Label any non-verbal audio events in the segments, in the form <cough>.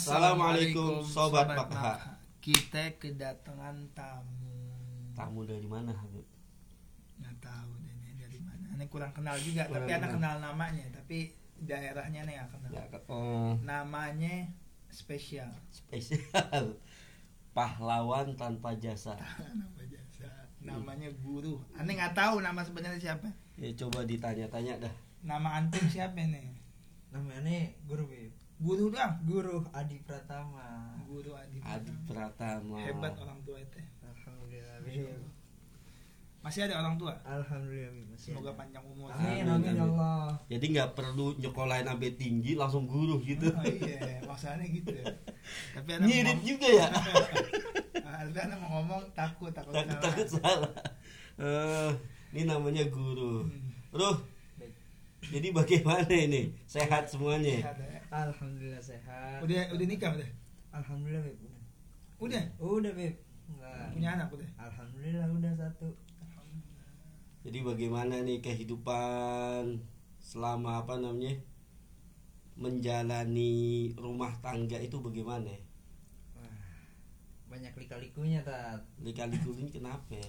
Assalamualaikum, Sobat Makha. Kita kedatangan tamu. Tamu dari mana Habib? Nggak tahu deh ini dari mana. Ini kurang kenal juga, Kurang tapi anak kenal. namanya, tapi daerahnya nih nggak kenal. Ya, oh, Namanya spesial. spesial. Pahlawan tanpa jasa. <laughs> Nama jasa. Namanya guru. Aneh nggak tahu nama sebenarnya siapa. Ya coba ditanya-tanya dah. Nama antum siapa nih? namanya guru Bib. Guru dong. guru Adi Pratama Guru Adi. Adi Pratama. Hebat orang tua itu. alhamdulillah. Masih ada orang tua. alhamdulillah. Masih Semoga ada. panjang umur. amin Amin, amin ya. Allah Jadi nggak perlu nyekolahin sampai tinggi langsung guru gitu. Oh iya, maksudnya gitu. Tapi ada Ngirit ngomong, juga ya. <laughs> ada anak mau ngomong takut takut takut salah. takut salah. Eh, ini namanya guru. Hmm. Ruh. Jadi bagaimana ini? Sehat semuanya? Ada ya. alhamdulillah sehat Udah udah nikah udah. alhamdulillah Bib. udah Udah. udah Bib. Enggak. Punya anak udah. alhamdulillah udah satu Jadi bagaimana nih kehidupan selama apa namanya menjalani rumah tangga itu bagaimana? Wah, banyak lika-likunya tat Lika-liku ini kenapa?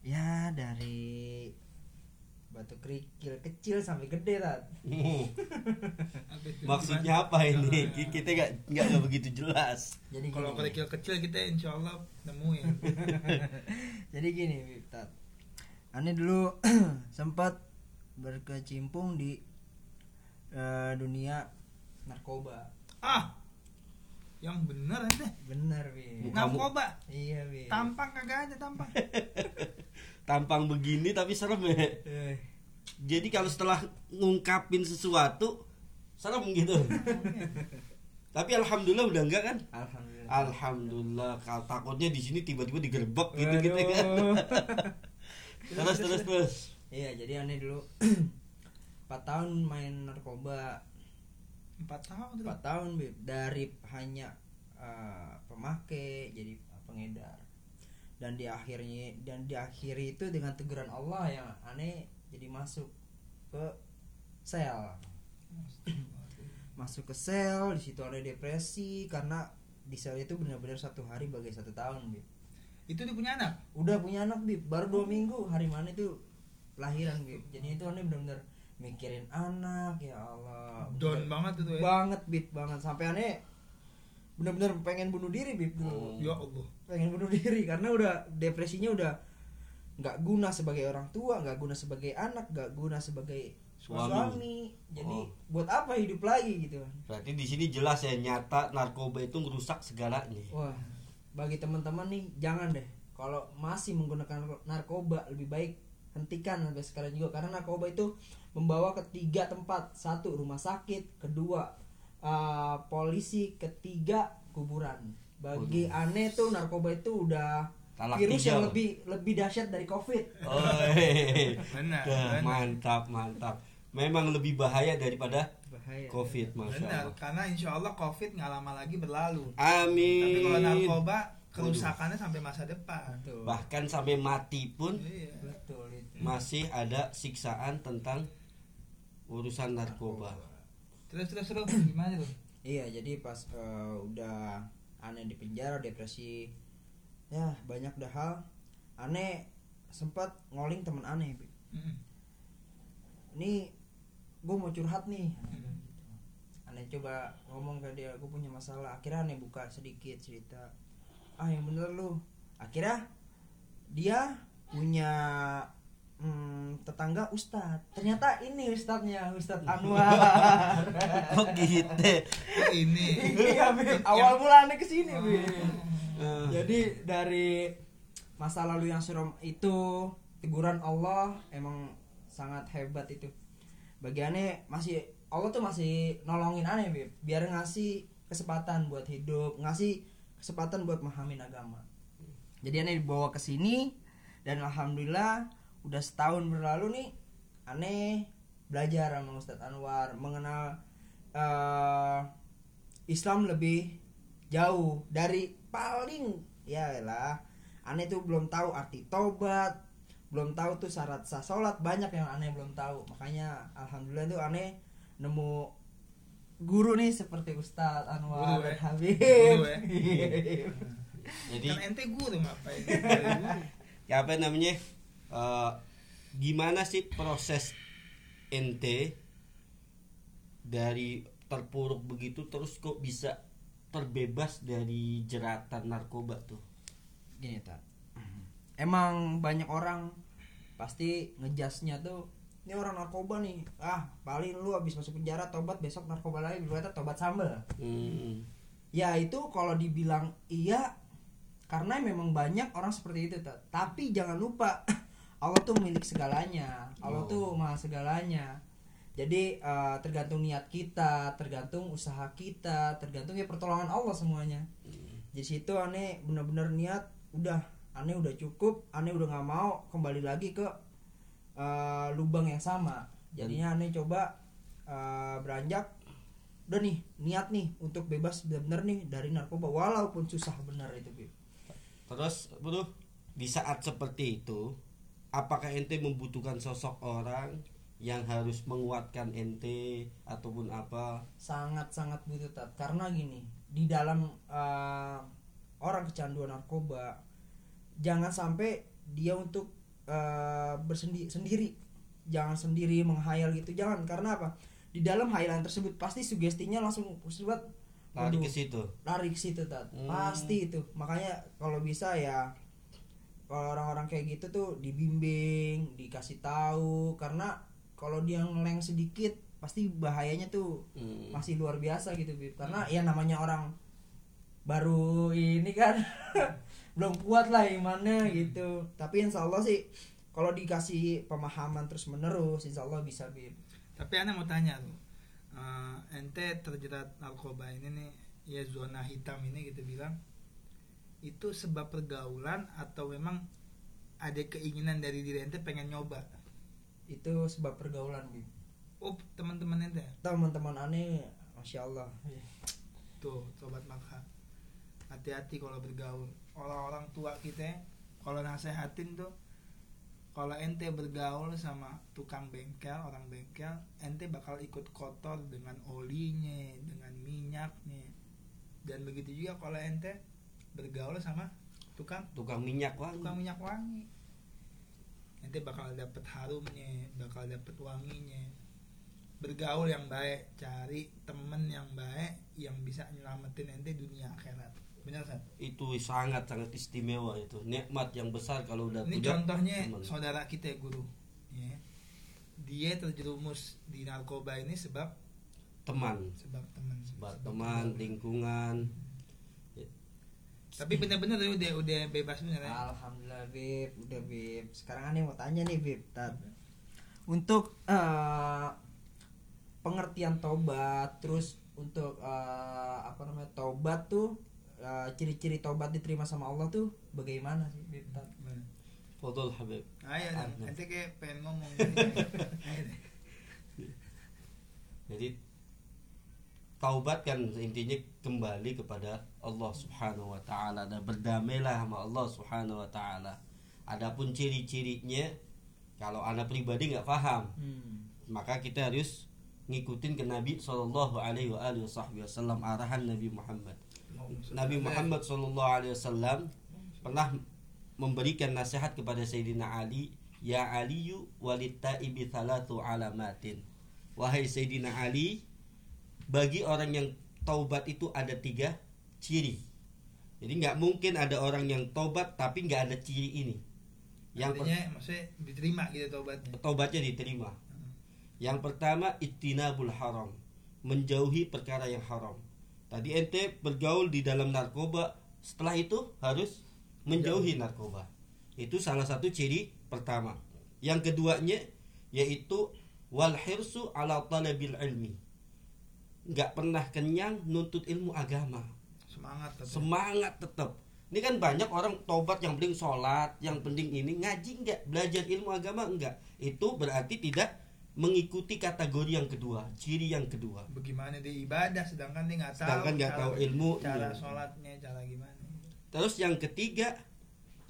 ya dari batu kerikil kecil sampai gede tat <laughs> itu? Maksudnya apa ini? Ki- Kita nggak nggak begitu jelas. jadi Kalau kerikil kecil kita insya Allah nemuin. <laughs> jadi gini tat aneh dulu <clears throat> sempat berkecimpung di eh, dunia narkoba ah, yang bener aja. bener. Bukan. Narkoba. iya Bib. Tampang kagak ada tampang. <laughs> Tampang begini tapi serem ya. Eh, Jadi kalau setelah ngungkapin sesuatu serem gitu. <laughs> tapi alhamdulillah udah enggak kan? alhamdulillah Alhamdulillah. Kalau takutnya di sini tiba-tiba digerebek gitu gitu Waduh. kan. <laughs> terus terus terus. iya jadi aneh dulu <clears throat> 4 tahun main narkoba Empat tahun tuh. 4 tahun Bib. dari hanya eh, pemakai jadi pengedar dan di akhirnya dan di akhiri itu dengan teguran Allah yang aneh jadi masuk ke sel masuk ke sel di situ ada depresi karena di sel itu benar-benar satu hari bagai satu tahun Bib. Itu dia punya anak. udah punya anak bib baru dua minggu hari mana itu lahiran bib jadi itu aneh benar-benar mikirin anak ya Allah Down banget itu ya. banget bib banget sampai aneh benar-benar pengen bunuh diri bib dulu Ya Allah. pengen bunuh diri karena udah depresinya udah nggak guna sebagai orang tua nggak guna sebagai anak nggak guna sebagai Suami. suami, jadi Oh. buat apa hidup lagi gitu Berarti di sini jelas ya nyata narkoba itu merusak segalanya. Wah, bagi teman-teman nih jangan deh. Kalau masih menggunakan narkoba lebih baik hentikan sampai sekarang juga karena narkoba itu membawa ke tiga tempat. Satu rumah sakit, kedua uh, polisi, ketiga kuburan. Bagi aneh tuh narkoba itu udah Talak virus tiga yang lebih lebih dahsyat dari covid. Oh, hehehe. Benar, benar. mantap mantap. Memang lebih bahaya daripada Bahaya. COVID, masya Benar, Allah. karena insya Allah COVID nggak lama lagi berlalu. Amin. Tapi kalau narkoba kerusakannya sampai masa depan. Betul. Bahkan sampai mati pun Iya. Betul itu. masih ada siksaan tentang urusan narkoba. Terus terus terus gimana tuh? Iya, jadi pas eh, udah aneh di penjara, depresi, ya banyak dah hal. Aneh sempat ngoling teman aneh. Mm. Ini gue mau curhat nih. Aneh coba ngomong ke dia, gue punya masalah. Akhirnya aneh buka sedikit cerita. Ah yang bener lu. Akhirnya dia punya hmm, tetangga ustad. Ternyata ini ustadnya, Ustadz Anwar. Kok <laughs> gitu? Oh, ini. iya, Bi. awal ke sini, Bi. Eh, Jadi dari masa lalu yang suram itu teguran Allah emang sangat hebat itu. Bagi aneh masih Allah tuh masih nolongin aneh Bib. biar ngasih kesempatan buat hidup, ngasih kesempatan buat memahamin agama. Jadi aneh dibawa ke sini dan alhamdulillah udah setahun berlalu nih aneh belajar sama Ustadz Anwar mengenal eh, Islam lebih jauh dari paling ya lah aneh tuh belum tahu arti tobat belum tahu tuh syarat sah sholat banyak yang aneh belum tahu makanya alhamdulillah tuh aneh nemu guru nih seperti Ustadz Anwar Guru, dan eh. Habib. Guru, eh. <laughs> Jadi kan ente guru ngapain <laughs> ya apa namanya? Eh, gimana sih proses ente dari terpuruk begitu terus kok bisa terbebas dari jeratan narkoba tuh? Gini tak. Emang banyak orang pasti ngejasnya tuh ini orang narkoba nih ah paling lu habis masuk penjara tobat besok narkoba lagi berarti tobat sambal Hmm. ya itu kalau dibilang iya karena memang banyak orang seperti itu Ta- tapi jangan lupa Allah tuh milik segalanya Allah Oh. tuh maha segalanya. Jadi eh, tergantung niat kita tergantung usaha kita tergantung ya pertolongan Allah semuanya. Di situ aneh bener-bener niat udah aneh udah cukup aneh udah nggak mau kembali lagi ke eh, lubang yang sama. Jadinya aneh coba eh, beranjak udah nih niat nih untuk bebas bener-bener nih dari narkoba walaupun susah bener itu Bib. Terus bro, di saat seperti itu, apakah ente membutuhkan sosok orang yang harus menguatkan ente ataupun apa? sangat-sangat butuh Tat. karena gini di dalam eh, orang kecanduan narkoba jangan sampai dia untuk eh, bersendi sendiri jangan sendiri menghayal gitu jangan karena apa di dalam hayalan tersebut pasti sugestinya langsung buat Lari ke situ. lari ke situ Tat. Hmm. pasti itu makanya kalau bisa ya kalau orang-orang kayak gitu tuh dibimbing dikasih tahu. Karena kalau dia ngeleng sedikit pasti bahayanya tuh Hmm. masih luar biasa gitu Bib. karena ya namanya orang baru ini kan <laughs> belum kuat lah imannya gitu. Tapi insya Allah sih kalau dikasih pemahaman terus menerus insya Allah bisa Bib. Tapi aneh mau tanya tuh Eh, ente terjerat narkoba ini nih ya zona hitam ini gitu bilang itu sebab pergaulan atau memang ada keinginan dari diri ente pengen nyoba? Itu sebab pergaulan Bib oh teman-teman ente? Teman-teman aneh masya Allah tuh sobat maka hati-hati kalau bergaul. Orang-orang tua kita kalau nasehatin tuh kalau ente bergaul sama tukang bengkel orang bengkel ente bakal ikut kotor dengan olinya dengan minyaknya. Dan begitu juga kalau ente bergaul sama tukang Tukang minyak wangi. tukang minyak wangi ente bakal dapet harumnya bakal dapet wanginya bergaul yang baik cari temen yang baik yang bisa nyelamatin ente dunia akhirat benar Sat? Itu sangat sangat istimewa itu. Nikmat yang besar kalau udah ini punya contohnya teman. saudara kita guru ya. dia terjerumus di narkoba ini sebab teman, sebab teman sebab teman, lingkungan. Tapi benar-benar udah udah bebas bener ya Alhamdulillah Bib udah Bib sekarang aneh mau tanya nih Bib Tat. untuk eh, pengertian tobat terus untuk eh, apa namanya tobat tuh eh, ciri-ciri tobat diterima sama Allah tuh bagaimana sih Bib? Bener. Fadol Habib. ayo ente kayak pengen ngomong. <laughs> Jadi taubat kan intinya kembali kepada Allah Subhanahu wa taala dan berdamailah sama Allah Subhanahu wa taala. Adapun ciri-cirinya kalau anak pribadi nggak paham, Hmm. maka kita harus ngikutin ke Nabi Shallallahu alaihi wasallam arahan Nabi Muhammad. Nabi Muhammad Shallallahu alaihi wasallam pernah memberikan nasihat kepada Sayyidina Ali, "Ya Aliyu walittaibi thalathu alamatin." Wahai Sayyidina Ali, bagi orang yang taubat itu ada tiga ciri. Jadi nggak mungkin ada orang yang taubat tapi nggak ada ciri ini. Yang Artinya maksudnya diterima gitu tobatnya taubatnya diterima. Yang pertama ittinabul haram, menjauhi perkara yang haram. Tadi ente bergaul di dalam narkoba, setelah itu harus menjauhi narkoba. Itu salah satu ciri pertama. Yang keduanya yaitu wal hirsu ala talabil ilmi. Nggak pernah kenyang nuntut ilmu agama. Semangat tapi semangat tetap ini kan banyak orang tobat yang penting sholat yang penting ini. Ngaji enggak belajar ilmu agama enggak itu berarti tidak mengikuti kategori yang kedua ciri yang kedua. Bagaimana dia ibadah sedangkan dia nggak tahu Sedangkan nggak tahu ilmu, cara iya. sholatnya cara gimana. Terus yang ketiga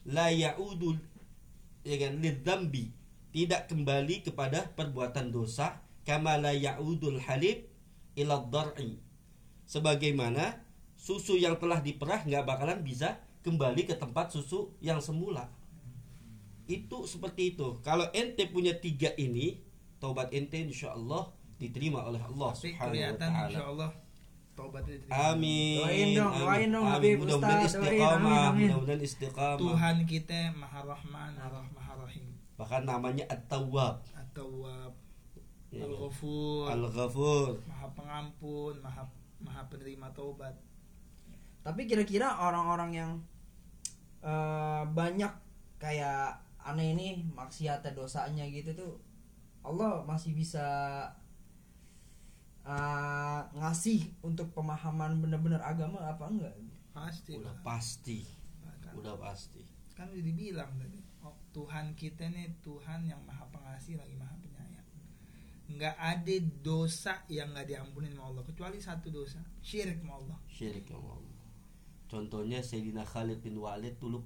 la yaudul ya kan lidzambi. Tidak kembali kepada perbuatan dosa kama la yaudul halib ila dhar'i sebagaimana susu yang telah diperah nggak bakalan bisa kembali ke tempat susu yang semula itu seperti itu kalau ente punya tiga ini taubat ente insya Allah diterima oleh Allah Tapi subhanahu wa ta'ala insya Allah taubatnya diterima. Amin. Doain dong, amin, doain dong, amin. Habib Mudah-mudahan istiqamah, amin, amin. mudah-mudahan istiqamah. Tuhan kita Maha Rahman, Maha Rahim. Bahkan namanya At-Tawwab. At-Tawwab, Ya. Al-Ghafur, Al-Ghafur. Maha Pengampun, Maha Maha Penerima Taubat. Tapi kira-kira orang-orang yang eh, banyak kayak aneh ini maksiat dosanya gitu tuh Allah masih bisa eh, ngasih untuk pemahaman benar-benar agama apa enggak? Pasti. Udah lah. pasti. Kan, Udah pasti. kan udah dibilang tadi. Oh, Tuhan kita nih Tuhan yang Maha Pengasih lagi Maha. Nggak ada dosa yang nggak diampunin sama Allah kecuali satu dosa, syirik sama Allah. Syirik ya Allah. Contohnya Sayyidina Khalid bin Walid dulu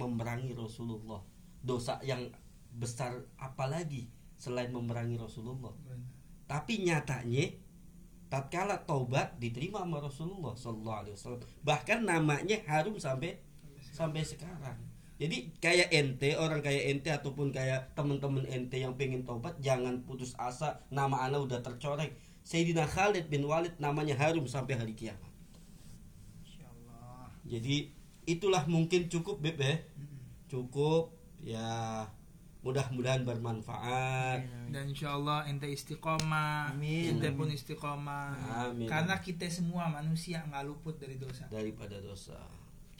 memerangi Rasulullah. Dosa yang besar apalagi selain memerangi Rasulullah. Benar. Tapi nyatanya tatkala taubat diterima sama Rasulullah sallallahu alaihi wasallam. Bahkan namanya harum sampai sampai sekarang. Jadi kayak ente, orang kayak ente ataupun kayak teman-teman ente yang pengen taubat jangan putus asa, nama anda udah tercoreng. Sayyidina Khalid bin Walid namanya harum sampai hari kiamat. Insyaallah. Jadi itulah mungkin cukup Beb ya. Cukup ya mudah-mudahan bermanfaat. Dan insyaallah ente istiqomah, Amin. ente pun istiqomah. Amin. Karena kita semua manusia nggak luput dari dosa. daripada dosa.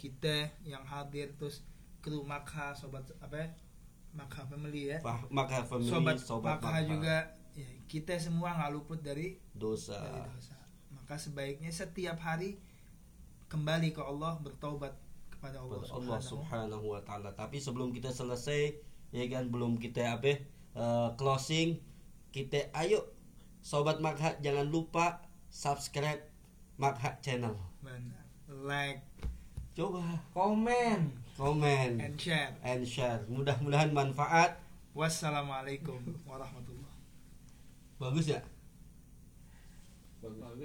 Kita yang hadir terus kru Makha sobat apa ya? Makha family ya. Fah- Maka family Sobat, sobat, Makha Makha. juga ya, kita semua nggak luput dari dosa. dari dosa. Maka sebaiknya setiap hari kembali ke Allah bertaubat kepada Allah, kepada Allah Subhanahu wa taala. Tapi sebelum kita selesai ya kan belum kita apa eh, closing kita ayo sobat Makha jangan lupa subscribe Makha channel. Benar. Like Coba Komen. Komen and share. and share. Mudah-mudahan manfaat. Wassalamualaikum warahmatullahi Bagus ya? Bagus.